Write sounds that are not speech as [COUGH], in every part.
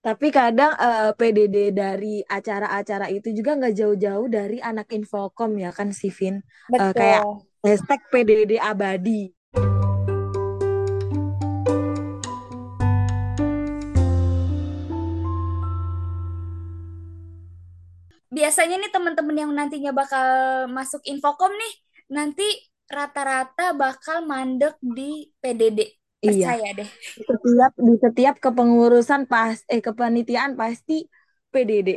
Tapi kadang eh, PDD dari acara-acara itu juga nggak jauh-jauh dari anak Infocom ya kan si Vin. Eh, kayak hashtag PDD abadi. Biasanya nih teman-teman yang nantinya bakal masuk Infocom nih, nanti rata-rata bakal mandek di PDD. Iya, Percaya deh. di setiap di setiap kepengurusan pas eh kepanitiaan pasti PDD.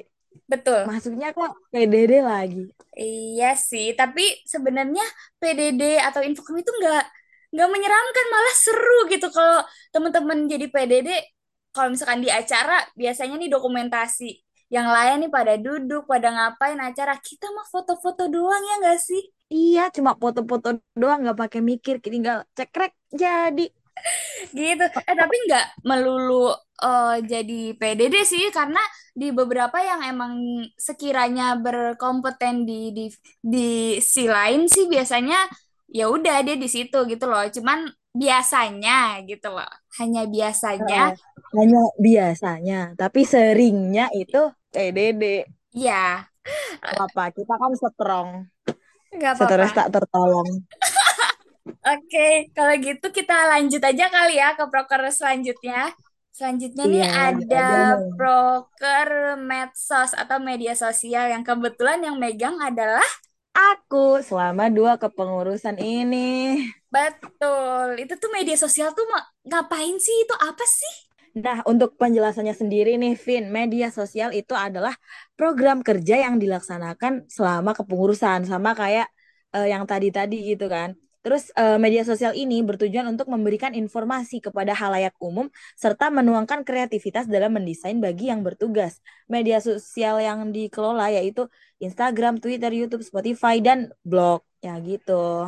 Betul. Masuknya kok PDD lagi. Iya sih, tapi sebenarnya PDD atau Infocom itu nggak nggak menyeramkan, malah seru gitu kalau teman-teman jadi PDD. Kalau misalkan di acara, biasanya nih dokumentasi. Yang lain nih pada duduk, pada ngapain acara. Kita mah foto-foto doang ya nggak sih? Iya, cuma foto-foto doang nggak pakai mikir, tinggal cekrek jadi. Gitu. Eh tapi nggak melulu eh, jadi PDD sih, karena di beberapa yang emang sekiranya berkompeten di di di si lain sih biasanya ya udah dia di situ gitu loh. Cuman biasanya gitu loh. Hanya biasanya. Hanya biasanya, tapi seringnya itu PDD. ya Apa? Kita kan strong, nggak apa-apa. tak tertolong. [LAUGHS] Oke, kalau gitu kita lanjut aja kali ya ke proker selanjutnya. Selanjutnya nih Iya, lanjut ada aja nih. proker medsos atau media sosial yang kebetulan yang megang adalah Aku selama dua kepengurusan ini. betul. Itu tuh media sosial tuh ma- ngapain sih? Itu apa sih? Nah, untuk penjelasannya sendiri nih, Vin, media sosial itu adalah program kerja yang dilaksanakan selama kepengurusan, sama kayak eh, yang tadi-tadi gitu kan. Terus eh, media sosial ini bertujuan untuk memberikan informasi kepada halayak umum serta menuangkan kreativitas dalam mendesain bagi yang bertugas. Media sosial yang dikelola yaitu Instagram, Twitter, YouTube, Spotify, dan blog. Ya gitu.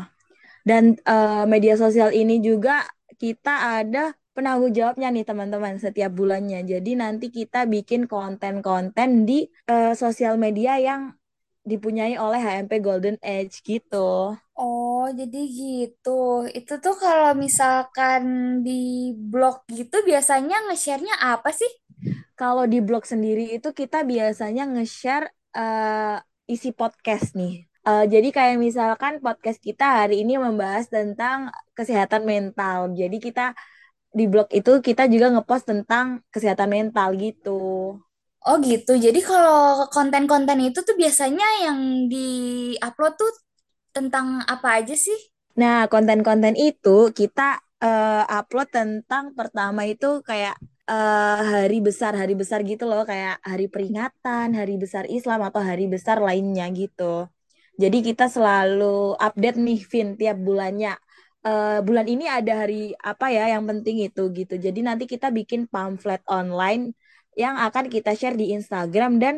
Dan eh, media sosial ini juga kita ada penanggung jawabnya nih teman-teman setiap bulannya. Jadi nanti kita bikin konten-konten di eh, sosial media yang dipunyai oleh HMP Golden Age gitu. Oh, jadi gitu. Itu tuh kalau misalkan di blog gitu biasanya nge-share-nya apa sih? Kalau di blog sendiri itu kita biasanya nge-share eh, isi podcast nih. Eh, jadi kayak misalkan podcast kita hari ini membahas tentang kesehatan mental. Jadi kita di blog itu kita juga ngepost tentang kesehatan mental gitu. Oh gitu. Jadi kalau konten-konten itu tuh biasanya yang di-upload tuh tentang apa aja sih? Nah, konten-konten itu kita eh, upload tentang pertama itu kayak eh, hari besar, hari besar gitu loh, kayak hari peringatan, hari besar Islam atau hari besar lainnya gitu. Jadi kita selalu update nih, Vin, tiap bulannya. Eh, bulan ini ada hari apa ya yang penting itu gitu. Jadi nanti kita bikin pamflet online yang akan kita share di Instagram dan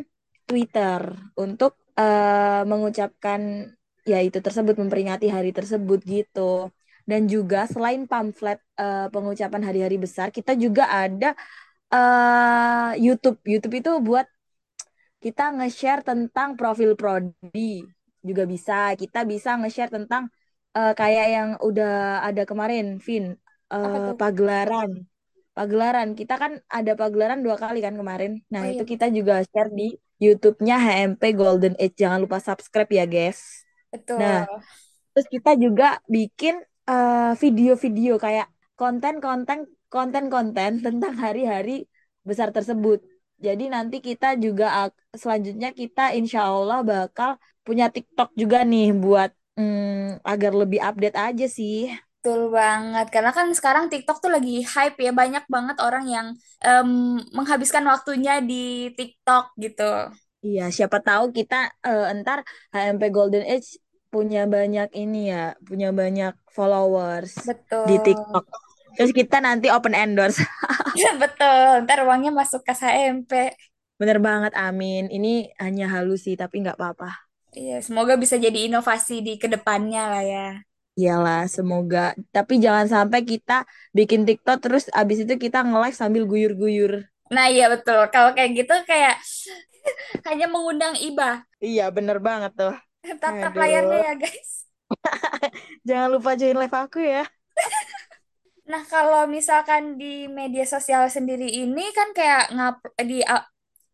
Twitter untuk eh, mengucapkan ya itu tersebut memperingati hari tersebut gitu. Dan juga selain pamflet eh, pengucapan hari-hari besar, kita juga ada eh, YouTube. YouTube itu buat kita nge-share tentang profil prodi juga bisa. Kita bisa nge-share tentang eh, kayak yang udah ada kemarin, Vin, tuh? pagelaran. Pagelaran, kita kan ada pagelaran dua kali kan kemarin. Nah, Oh iya itu kita juga share di YouTube-nya HMP Golden Age. Jangan lupa subscribe ya, guys. Nah, Betul. terus kita juga bikin eh, video-video kayak konten-konten konten-konten tentang hari-hari besar tersebut. Jadi nanti kita juga selanjutnya kita insya Allah bakal punya TikTok juga nih buat mm, agar lebih update aja sih. Betul banget. Karena kan sekarang TikTok tuh lagi hype ya. Banyak banget orang yang em, menghabiskan waktunya di TikTok gitu. Iya, siapa tahu kita eh, entar HMP Golden Age punya banyak ini ya, punya banyak followers di Betul. TikTok. Terus kita nanti open endorse. [LAUGHS] Betul. Ntar uangnya masuk kas HMP. Bener banget, amin. Ini hanya halusi, tapi nggak apa-apa. Iya, semoga bisa jadi inovasi di ke depannya lah ya. Iyalah, semoga. Tapi jangan sampai kita bikin TikTok terus abis itu kita nge-live sambil guyur-guyur. Nah, iya betul. Kalau kayak gitu kayak [LAUGHS] hanya mengundang iba. Iya, bener banget tuh. Tap-tap layarnya ya, guys. [LAUGHS] jangan lupa join live aku ya. [LAUGHS] Nah, kalau misalkan di media sosial sendiri ini kan kayak ngap di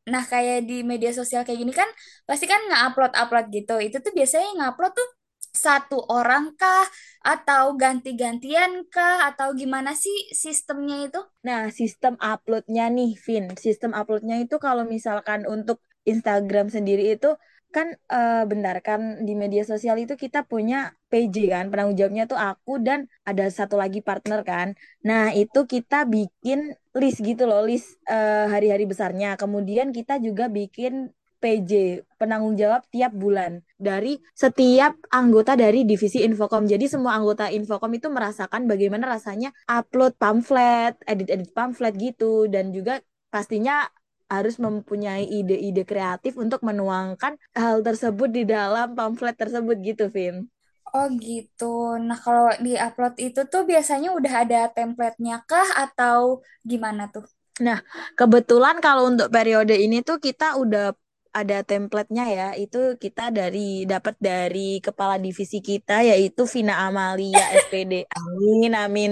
nah kayak di media sosial kayak gini kan pasti kan nge-upload-upload gitu. Itu tuh biasanya ngupload tuh satu orang kah atau ganti-gantian kah atau gimana sih sistemnya itu? Nah, sistem uploadnya nih, Vin. Sistem uploadnya itu kalau misalkan untuk Instagram sendiri itu kan eh, bentar kan di media sosial itu kita punya PJ kan, penanggung jawabnya tuh aku dan ada satu lagi partner kan. Nah, itu kita bikin list gitu loh, list eh, hari-hari besarnya. Kemudian kita juga bikin PJ, penanggung jawab tiap bulan dari setiap anggota dari divisi Infocom. Jadi semua anggota Infocom itu merasakan bagaimana rasanya upload pamflet, edit-edit pamflet gitu dan juga pastinya harus mempunyai ide-ide kreatif untuk menuangkan hal tersebut di dalam pamflet tersebut gitu, Vin. Oh gitu. Nah, kalau di-upload itu tuh biasanya udah ada template-nya kah atau gimana tuh? Nah, kebetulan kalau untuk periode ini tuh kita udah ada template-nya ya. Itu kita dari dapat dari kepala divisi kita yaitu Vina Amalia SPD. Amin, amin.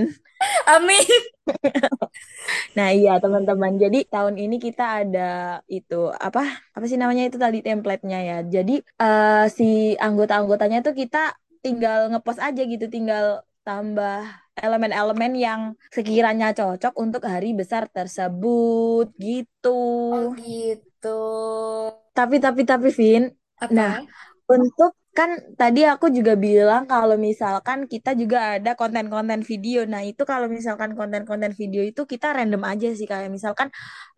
Amin. [LAUGHS] Nah, iya teman-teman. Jadi tahun ini kita ada itu apa? Apa sih namanya itu tadi template-nya ya. Jadi eh, si anggota-anggotanya tuh kita tinggal ngepost aja gitu, tinggal tambah elemen-elemen yang sekiranya cocok untuk hari besar tersebut gitu. Oh gitu. Tapi tapi tapi Vin, nah Apa? untuk kan tadi aku juga bilang kalau misalkan kita juga ada konten-konten video. Nah, itu kalau misalkan konten-konten video itu kita random aja sih kayak misalkan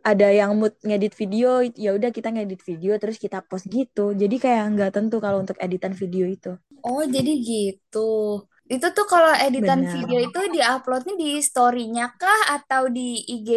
ada yang mood ngedit video, ya udah kita ngedit video terus kita post gitu. Jadi kayak nggak tentu kalau untuk editan video itu. Oh, jadi gitu. Itu tuh kalau editan video Benar. itu di-uploadnya di story-nya kah atau di IG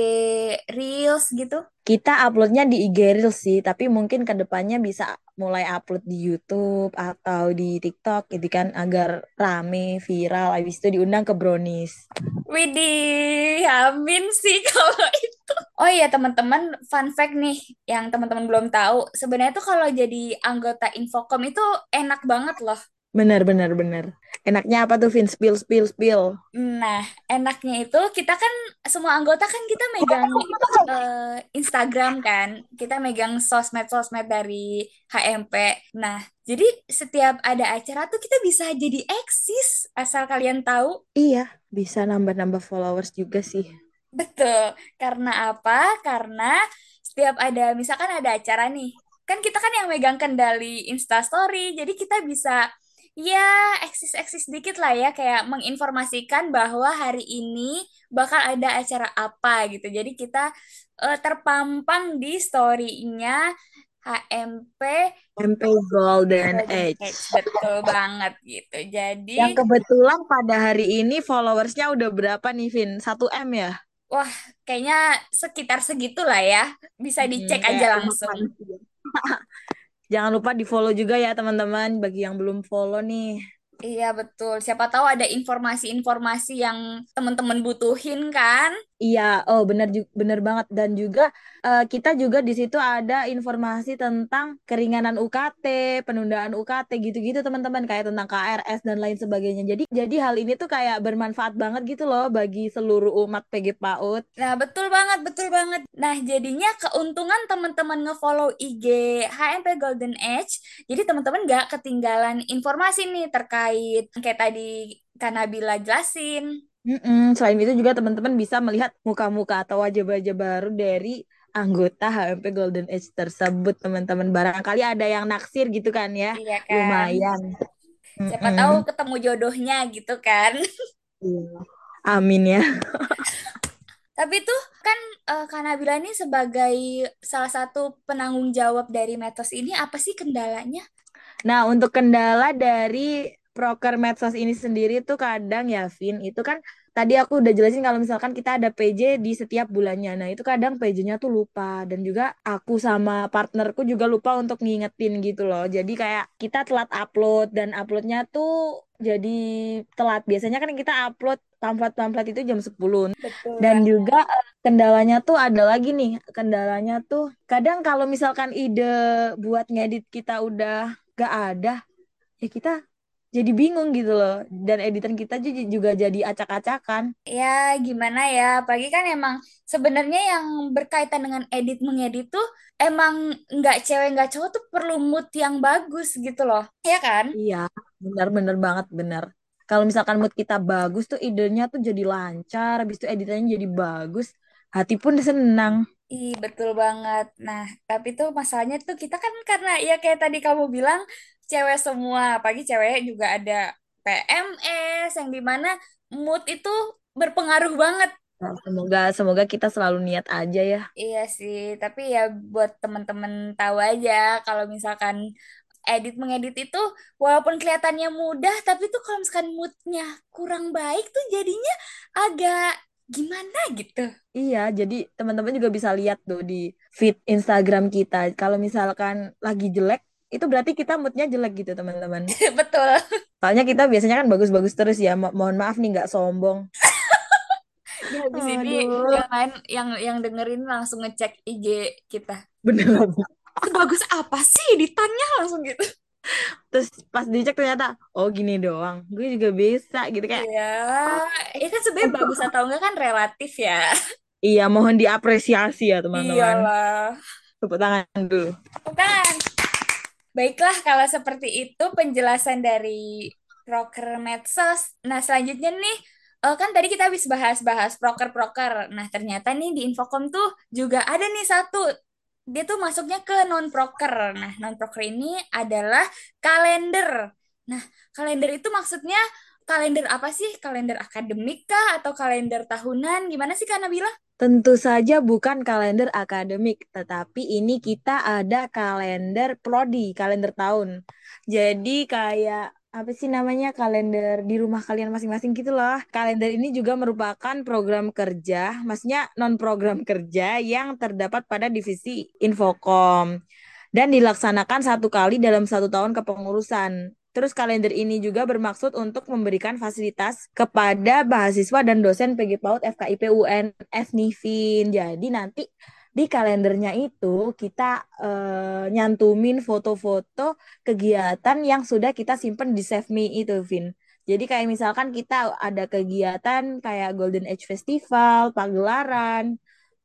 Reels gitu? Kita uploadnya di IG Reels sih, tapi mungkin ke depannya bisa mulai upload di YouTube atau di TikTok gitu kan agar rame, viral, habis itu diundang ke Brownies. Widih, amin sih kalau [LAUGHS] itu. Oh iya teman-teman, fun fact nih yang teman-teman belum tahu. Sebenarnya tuh kalau jadi anggota Infocom itu enak banget loh. Bener, bener, bener. Enaknya apa tuh, Vin? Spill, spill, spill. Nah, enaknya itu kita kan semua anggota kan kita megang eh, Instagram kan, kita megang sosmed-sosmed dari HMP. Nah, jadi setiap ada acara tuh kita bisa jadi eksis asal kalian tahu. Iya, bisa nambah-nambah followers juga sih. Betul. Karena apa? Karena setiap ada misalkan ada acara nih, kan kita kan yang megang kendali Instastory, jadi kita bisa ya eksis-eksis dikit lah ya kayak menginformasikan bahwa hari ini bakal ada acara apa gitu. Jadi kita eh, terpampang di story-nya HMP MP Golden Age. Age. Betul banget gitu. Jadi Yang kebetulan pada hari ini followersnya udah berapa nih, Vin? Satu m ya? wah kayaknya sekitar segitulah ya. Bisa Hmm, dicek aja kayak umat langsung. [LAUGHS] Jangan lupa di-follow juga ya, teman-teman. Bagi yang belum follow nih. Iya betul. Siapa tahu ada informasi-informasi yang teman-teman butuhin kan? Iya, oh benar benar banget dan juga eh, kita juga di situ ada informasi tentang keringanan UKT, penundaan UKT gitu-gitu teman-teman kayak tentang KRS dan lain sebagainya. Jadi jadi hal ini tuh kayak bermanfaat banget gitu loh bagi seluruh umat PG PAUD. Nah, betul banget, betul banget. Nah, jadinya keuntungan teman-teman nge-follow IG HMP Golden Age, jadi teman-teman nggak ketinggalan informasi nih terkait kayak tadi Kak Nabila jelasin. Mm-mm. Selain itu juga teman-teman bisa melihat muka-muka atau wajah-wajah baru dari anggota HMP Golden Age tersebut teman-teman. Barangkali ada yang naksir gitu kan ya. Iya kan? Lumayan. Siapa tahu Mm-mm. ketemu jodohnya gitu kan. Iya. Amin ya. Tapi tuh kan eh, Kak Nabila ini sebagai salah satu penanggung jawab dari Metos ini apa sih kendalanya? Nah, untuk kendala dari proker medsos ini sendiri tuh kadang ya, Vin, itu kan tadi aku udah jelasin kalau misalkan kita ada PJ di setiap bulannya. Nah, itu kadang PJ-nya tuh lupa dan juga aku sama partnerku juga lupa untuk ngingetin gitu loh. Jadi kayak kita telat upload dan uploadnya tuh jadi telat. Biasanya kan kita upload pamflet-pamflet itu jam 10. Betul Dan juga eh, kendalanya tuh ada lagi nih. Kendalanya tuh kadang kalau misalkan ide buat ngedit kita udah gak ada, ya kita jadi bingung gitu loh. Dan editan kita ju- juga jadi acak-acakan. Ya, gimana ya? Apalagi kan emang sebenarnya yang berkaitan dengan edit mengedit tuh emang nggak cewek nggak cowok tuh perlu mood yang bagus gitu loh. Ya kan? Iya, benar-benar banget benar. Kalau misalkan mood kita bagus tuh idenya tuh jadi lancar, habis itu editannya jadi bagus, hati pun senang. Ih, betul banget. Nah, tapi tuh masalahnya tuh kita kan karena ya kayak tadi kamu bilang cewek semua, pagi cewek juga ada PMS yang di mana mood itu berpengaruh banget. Nah, semoga semoga kita selalu niat aja ya. Iya sih, tapi ya buat temen-temen tahu aja kalau misalkan edit mengedit itu walaupun kelihatannya mudah, tapi tuh kalau misalkan moodnya kurang baik tuh jadinya agak gimana gitu. Iya, jadi teman-teman juga bisa lihat tuh di feed Instagram kita. Kalau misalkan lagi jelek, itu berarti kita moodnya jelek gitu teman-teman. [LAUGHS] Betul. Soalnya kita biasanya kan bagus-bagus terus ya. Mo- mohon maaf nih nggak sombong. Di habis ini Aduh, yang lain yang yang dengerin langsung ngecek IG kita. beneran. Sebagus apa sih editannya langsung gitu. Terus pas dicek ternyata, oh gini doang. Gue juga bisa gitu kayak. Iya, "Oh, ya kan sebenarnya bagus atau enggak kan relatif ya. Iya, mohon diapresiasi ya teman-teman. Iyalah. Tepuk tangan dulu. Bukan. Baiklah kalau seperti itu penjelasan dari proker medsos. Nah, selanjutnya nih eh, kan tadi kita habis bahas-bahas proker-proker. Nah, ternyata nih di Infocom tuh juga ada nih satu. Dia tuh masuknya ke non-proker. Nah, non-proker ini adalah kalender. Nah, kalender itu maksudnya kalender apa sih? Kalender akademik kah atau kalender tahunan? Gimana sih Kak Nabila? Tentu saja bukan kalender akademik, tetapi ini kita ada kalender prodi, kalender tahun. Jadi kayak apa sih namanya kalender di rumah kalian masing-masing gitu loh. Kalender ini juga merupakan program kerja, maksudnya non program kerja yang terdapat pada divisi Infokom dan dilaksanakan satu kali dalam satu tahun kepengurusan. Terus kalender ini juga bermaksud untuk memberikan fasilitas kepada mahasiswa dan dosen PG PAUD FKIP UN FNIFIN. Jadi nanti di kalendernya itu kita eh, nyantumin foto-foto kegiatan yang sudah kita simpen di Save Me itu, Vin. Jadi kayak misalkan kita ada kegiatan kayak Golden Age Festival, pagelaran,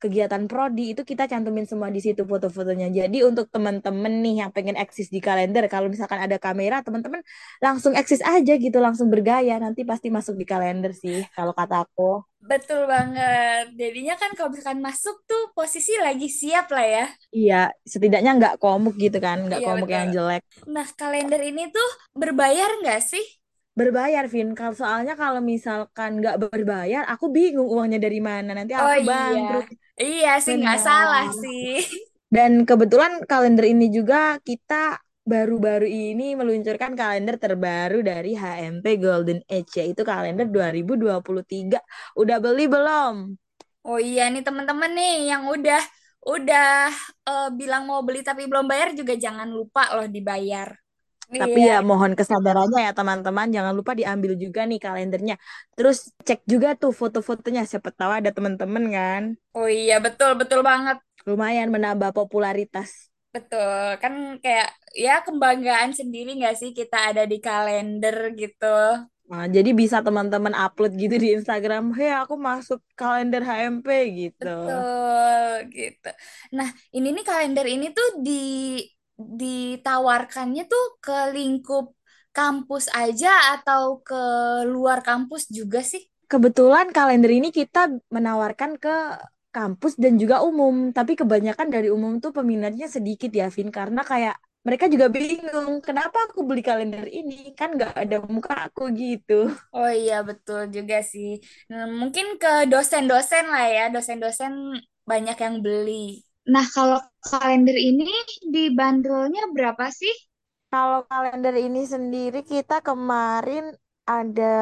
kegiatan prodi itu kita cantumin semua di situ foto-fotonya. Jadi untuk teman-teman nih yang pengen eksis di kalender, kalau misalkan ada kamera, teman-teman langsung eksis aja gitu, langsung bergaya. Nanti pasti masuk di kalender sih, kalau kata aku. Betul banget. Jadinya kan kalau misalkan masuk tuh posisi lagi siap lah ya. Iya, setidaknya nggak komuk gitu kan, nggak Iya komuk betul. yang jelek. Nah, kalender ini tuh berbayar nggak sih? Berbayar, Vin. Kalau soalnya kalau misalkan nggak berbayar, aku bingung uangnya dari mana. Nanti Oh aku iya. bangkrut. Iya sih nggak salah sih. Dan kebetulan kalender ini juga kita baru-baru ini meluncurkan kalender terbaru dari HMP Golden Age, yaitu kalender 2023. Udah beli belum? Oh iya nih teman-teman nih yang udah udah eh, bilang mau beli tapi belum bayar juga jangan lupa loh dibayar. Tapi Iya. ya mohon kesadarannya ya teman-teman, jangan lupa diambil juga nih kalendernya. Terus cek juga tuh foto-fotonya, siapa tahu ada teman-teman kan. Oh iya betul betul banget. Lumayan menambah popularitas. Betul. Kan kayak ya kebanggaan sendiri nggak sih kita ada di kalender gitu. Nah, jadi bisa teman-teman upload gitu di Instagram, hei aku masuk kalender HMP gitu. Betul gitu. Nah, ini nih kalender ini tuh di ditawarkannya tuh ke lingkup kampus aja atau ke luar kampus juga sih? Kebetulan kalender ini kita menawarkan ke kampus dan juga umum, tapi kebanyakan dari umum tuh peminatnya sedikit ya, Vin, karena kayak mereka juga bingung, kenapa aku beli kalender ini? Kan nggak ada muka aku gitu. Oh iya betul juga sih. Nah, mungkin ke dosen-dosen lah ya, dosen-dosen banyak yang beli. Nah, kalau kalender ini dibanderolnya berapa sih? Kalau kalender ini sendiri kita kemarin ada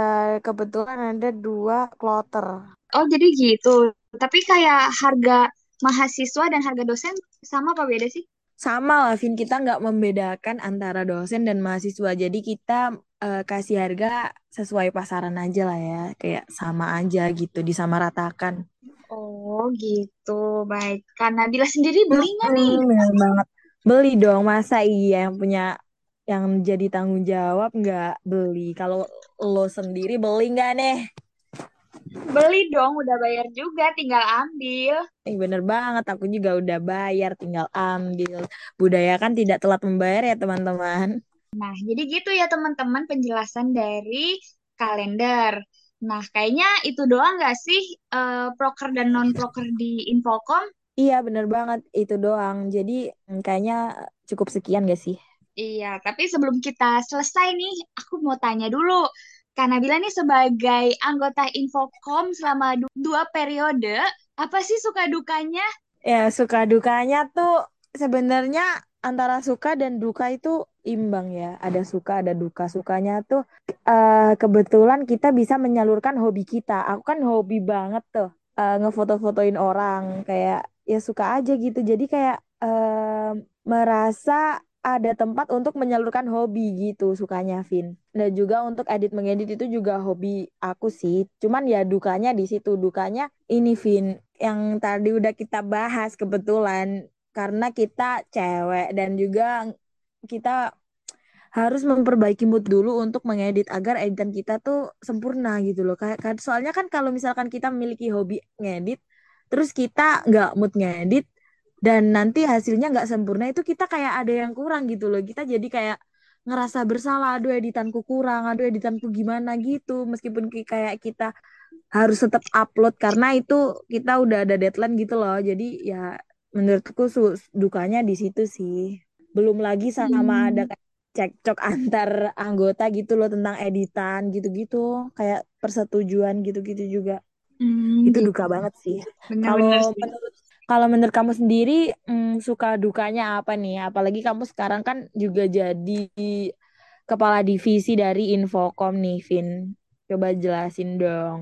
kebetulan ada dua kloter. Oh, jadi gitu. Tapi kayak harga mahasiswa dan harga dosen sama apa beda sih? Sama lah, Vin, kita nggak membedakan antara dosen dan mahasiswa. Jadi kita eh, kasih harga sesuai pasaran aja lah ya, kayak sama aja gitu, disamaratakan. Oh, gitu. Baik. Karena Nabila sendiri beli nggak nih? Mm, bener banget. Beli dong, masa iya yang punya yang jadi tanggung jawab nggak beli. Kalau lo sendiri beli nggak nih? Beli dong, udah bayar juga, tinggal ambil. Eh, bener banget, aku juga udah bayar, tinggal ambil. Budaya kan tidak telat membayar ya teman-teman. Nah, jadi gitu ya teman-teman penjelasan dari kalender. Nah, kayaknya itu doang nggak sih uh, proker dan non-proker di Infocom? Iya, bener banget. Itu doang. Jadi mm, kayaknya cukup sekian gak sih? Iya, tapi sebelum kita selesai nih, aku mau tanya dulu. Karena Bila nih sebagai anggota Infocom selama du- dua periode, apa sih suka dukanya? Ya, suka dukanya tuh sebenarnya antara suka dan duka itu imbang ya. Ada suka, ada duka. Sukanya tuh uh, kebetulan kita bisa menyalurkan hobi kita. Aku kan hobi banget tuh uh, ngefoto-fotoin orang. Kayak ya suka aja gitu. Jadi kayak uh, merasa ada tempat untuk menyalurkan hobi gitu sukanya Vin. Dan juga untuk edit mengedit itu juga hobi aku sih. Cuman ya dukanya di situ. Dukanya ini Vin yang tadi udah kita bahas kebetulan karena kita cewek dan juga kita harus memperbaiki mood dulu untuk mengedit agar editan kita tuh sempurna gitu loh. Kayak kan, soalnya kan kalau misalkan kita memiliki hobi ngedit, terus kita nggak mood ngedit dan nanti hasilnya nggak sempurna itu kita kayak ada yang kurang gitu loh. Kita jadi kayak ngerasa bersalah, aduh editanku kurang, aduh editanku gimana gitu. Meskipun kayak kita harus tetap upload karena itu kita udah ada deadline gitu loh. Jadi ya menurutku dukanya di situ sih. Belum lagi sama hmm. ada cekcok antar anggota gitu loh tentang editan gitu-gitu. Kayak persetujuan gitu-gitu juga. Hmm, itu gitu. duka banget sih. Kalau menurut kalau menurut kamu sendiri hmm, suka dukanya apa nih? Apalagi kamu sekarang kan juga jadi kepala divisi dari Infocom nih, Vin. Coba jelasin dong.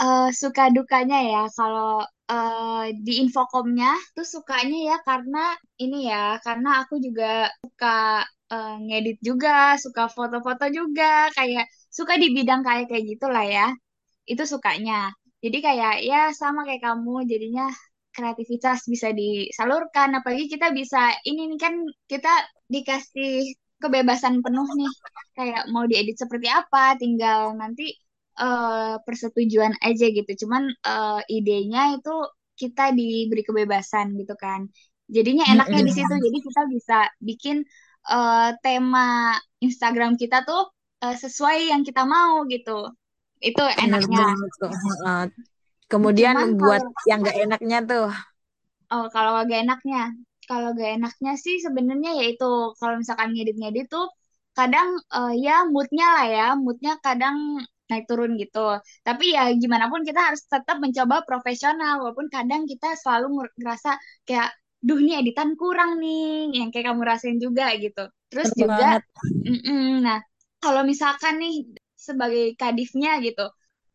Uh, suka dukanya ya kalau uh, di Infocomnya tuh sukanya ya karena ini ya karena aku juga suka uh, ngedit juga, suka foto-foto juga, kayak suka di bidang kayak kayak gitulah ya. Itu sukanya. Jadi kayak ya sama kayak kamu, jadinya kreativitas bisa disalurkan. Apalagi kita bisa ini nih kan kita dikasih kebebasan penuh nih, kayak mau diedit seperti apa, tinggal nanti uh, persetujuan aja gitu. Cuman uh, idenya itu kita diberi kebebasan gitu kan. Jadinya enaknya di situ. Jadi kita bisa bikin uh, tema Instagram kita tuh uh, sesuai yang kita mau gitu. Itu enaknya. Kemudian Cuman buat kalau, yang gak enaknya tuh. Oh, kalau gak enaknya. Kalau gak enaknya sih sebenarnya yaitu kalau misalkan ngedit-ngedit tuh kadang uh, ya moodnya lah ya, moodnya kadang naik turun gitu. Tapi ya gimana pun kita harus tetap mencoba profesional walaupun kadang kita selalu ngerasa kayak duh ini editan kurang nih yang kayak kamu rasain juga gitu. Terus Betul juga nah kalau misalkan nih sebagai kadifnya gitu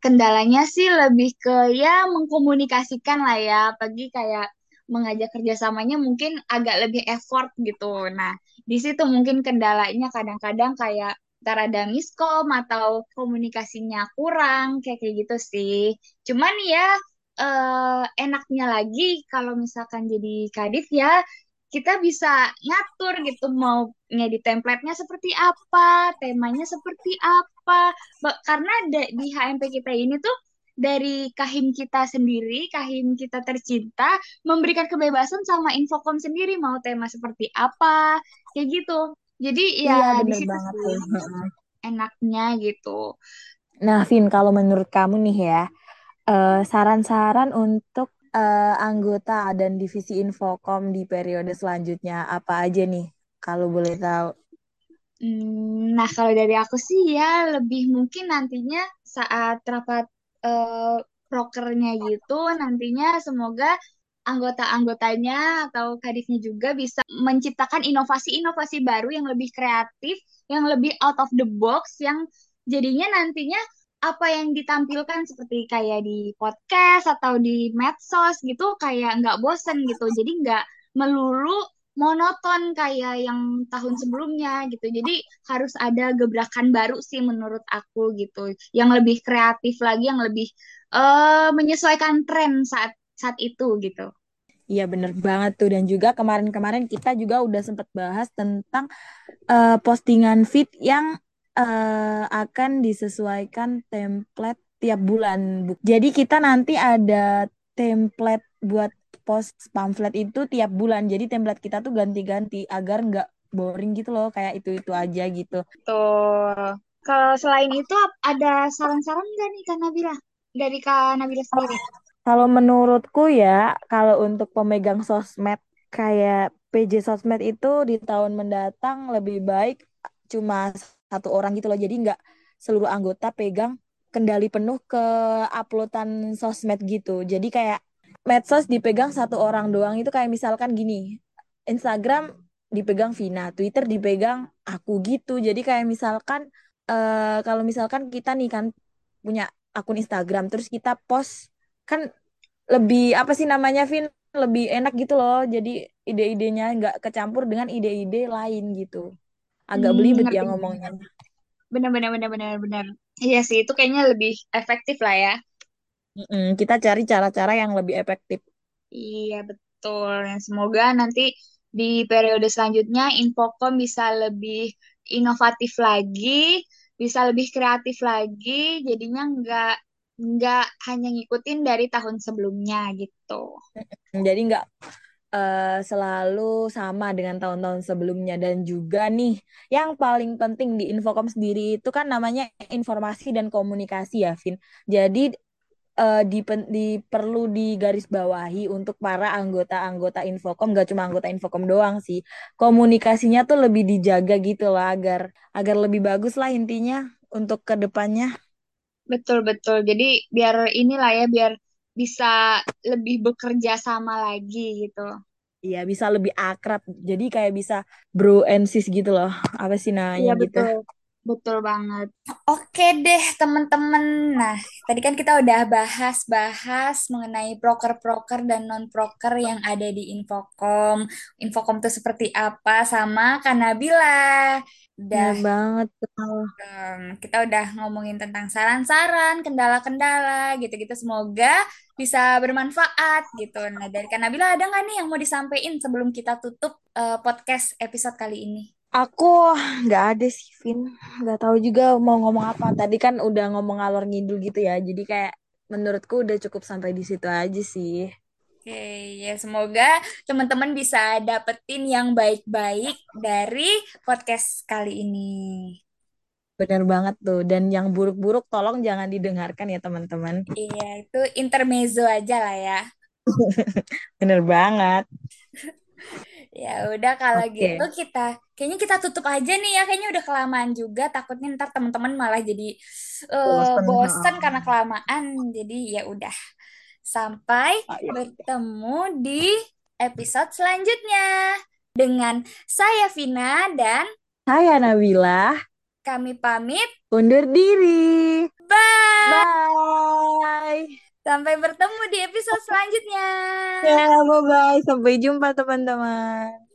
kendalanya sih lebih ke ya mengkomunikasikan lah ya pagi kayak mengajak kerjasamanya mungkin agak lebih effort gitu. Nah, di situ mungkin kendalanya kadang-kadang kayak ntar ada miskom atau komunikasinya kurang kayak kayak gitu sih. Cuman ya eh, enaknya lagi kalau misalkan jadi kadif ya kita bisa ngatur gitu mau ngedit template-nya seperti apa, temanya seperti apa. Karena di HMP kita ini tuh dari kahim kita sendiri, kahim kita tercinta, memberikan kebebasan sama Infocom sendiri mau tema seperti apa, kayak gitu. Jadi ya iya, di situ sih enaknya gitu. Nah, Vin, kalau menurut kamu nih ya, uh, saran-saran untuk uh, anggota dan divisi Infocom di periode selanjutnya apa aja nih? Kalau boleh tahu. Hmm, nah, kalau dari aku sih ya lebih mungkin nantinya saat rapat uh, prokernya gitu, nantinya semoga anggota-anggotanya atau kadifnya juga bisa menciptakan inovasi-inovasi baru yang lebih kreatif, yang lebih out of the box, yang jadinya nantinya apa yang ditampilkan seperti kayak di podcast atau di medsos gitu kayak nggak bosen gitu. Jadi nggak melulu monoton kayak yang tahun sebelumnya gitu. Jadi harus ada gebrakan baru sih menurut aku gitu. Yang lebih kreatif lagi yang lebih uh, menyesuaikan tren saat saat itu gitu. Iya bener banget tuh dan juga kemarin-kemarin kita juga udah sempat bahas tentang eh, postingan feed yang eh, akan disesuaikan template tiap bulan. Bu- Jadi kita nanti ada template buat post pamflet itu tiap bulan. Jadi template kita tuh ganti-ganti agar nggak boring gitu loh kayak itu-itu aja gitu. Tuh. Kalau selain itu ada saran-saran nggak nih Kak Nabila? Dari Kak Nabila sendiri? Kalau menurutku ya, kalau untuk pemegang sosmed kayak PJ sosmed itu di tahun mendatang lebih baik cuma satu orang gitu loh. Jadi nggak seluruh anggota pegang kendali penuh ke uploadan sosmed gitu. Jadi kayak medsos dipegang satu orang doang itu kayak misalkan gini, Instagram dipegang Vina, Twitter dipegang aku gitu. Jadi kayak misalkan eh, kalau misalkan kita nih kan punya akun Instagram terus kita post kan lebih apa sih namanya Vin? Lebih enak gitu loh. Jadi ide-idenya nggak kecampur dengan ide-ide lain gitu. Agak Hmm, belibet ya ngomongnya. Bener, bener, bener, bener, bener. Iya sih, itu kayaknya lebih efektif lah ya. Mm-mm, kita cari cara-cara yang lebih efektif. Iya, betul. Dan semoga nanti di periode selanjutnya Infocom bisa lebih inovatif lagi, bisa lebih kreatif lagi, jadinya nggak nggak hanya ngikutin dari tahun sebelumnya gitu. jadi nggak eh, selalu sama dengan tahun-tahun sebelumnya dan juga nih yang paling penting di Infocom sendiri itu kan namanya informasi dan komunikasi ya Vin jadi eh, di, di perlu digarisbawahi untuk para anggota-anggota Infocom, gak cuma anggota Infocom doang sih. Komunikasinya tuh lebih dijaga gitu lah agar agar lebih bagus lah intinya untuk ke depannya. Betul, betul. Jadi biar inilah ya, biar bisa lebih bekerja sama lagi gitu. Iya, bisa lebih akrab. Jadi kayak bisa bro and sis gitu loh. Apa sih namanya Iya, gitu. betul. Betul banget. Oke deh, teman-teman. Nah, tadi kan kita udah bahas-bahas mengenai proker-proker dan non-proker yang ada di Infocom. Infocom itu seperti apa sama Kanabila. Udah, Bener banget tuh. em, kita udah ngomongin tentang saran-saran, kendala-kendala, gitu-gitu. Semoga bisa bermanfaat gitu. Nah, dari Kanabila ada nggak nih yang mau disampaikan sebelum kita tutup eh, podcast episode kali ini? Aku nggak ada sih, Vin. Nggak tahu juga mau ngomong apa. Tadi kan udah ngomong ngalor ngidul gitu ya. Jadi kayak menurutku udah cukup sampai di situ aja sih. Oke, ya semoga teman-teman bisa dapetin yang baik-baik dari podcast kali ini. Bener banget tuh. Dan yang buruk-buruk tolong jangan didengarkan ya teman-teman. Iya, itu intermezzo aja lah ya. [LAUGHS] Bener banget. [LAUGHS] Ya udah kalau gitu Oke. kita kayaknya kita tutup aja nih ya. Kayaknya udah kelamaan juga. Takutnya ntar teman-teman malah jadi eh, Bosen. karena kelamaan. Jadi ya udah. Sampai Oh, iya. bertemu di episode selanjutnya dengan saya Vina dan Saya Nabila. kami pamit. Undur diri. Bye. Bye. Sampai bertemu di episode selanjutnya. Ya, bye-bye. Sampai jumpa teman-teman.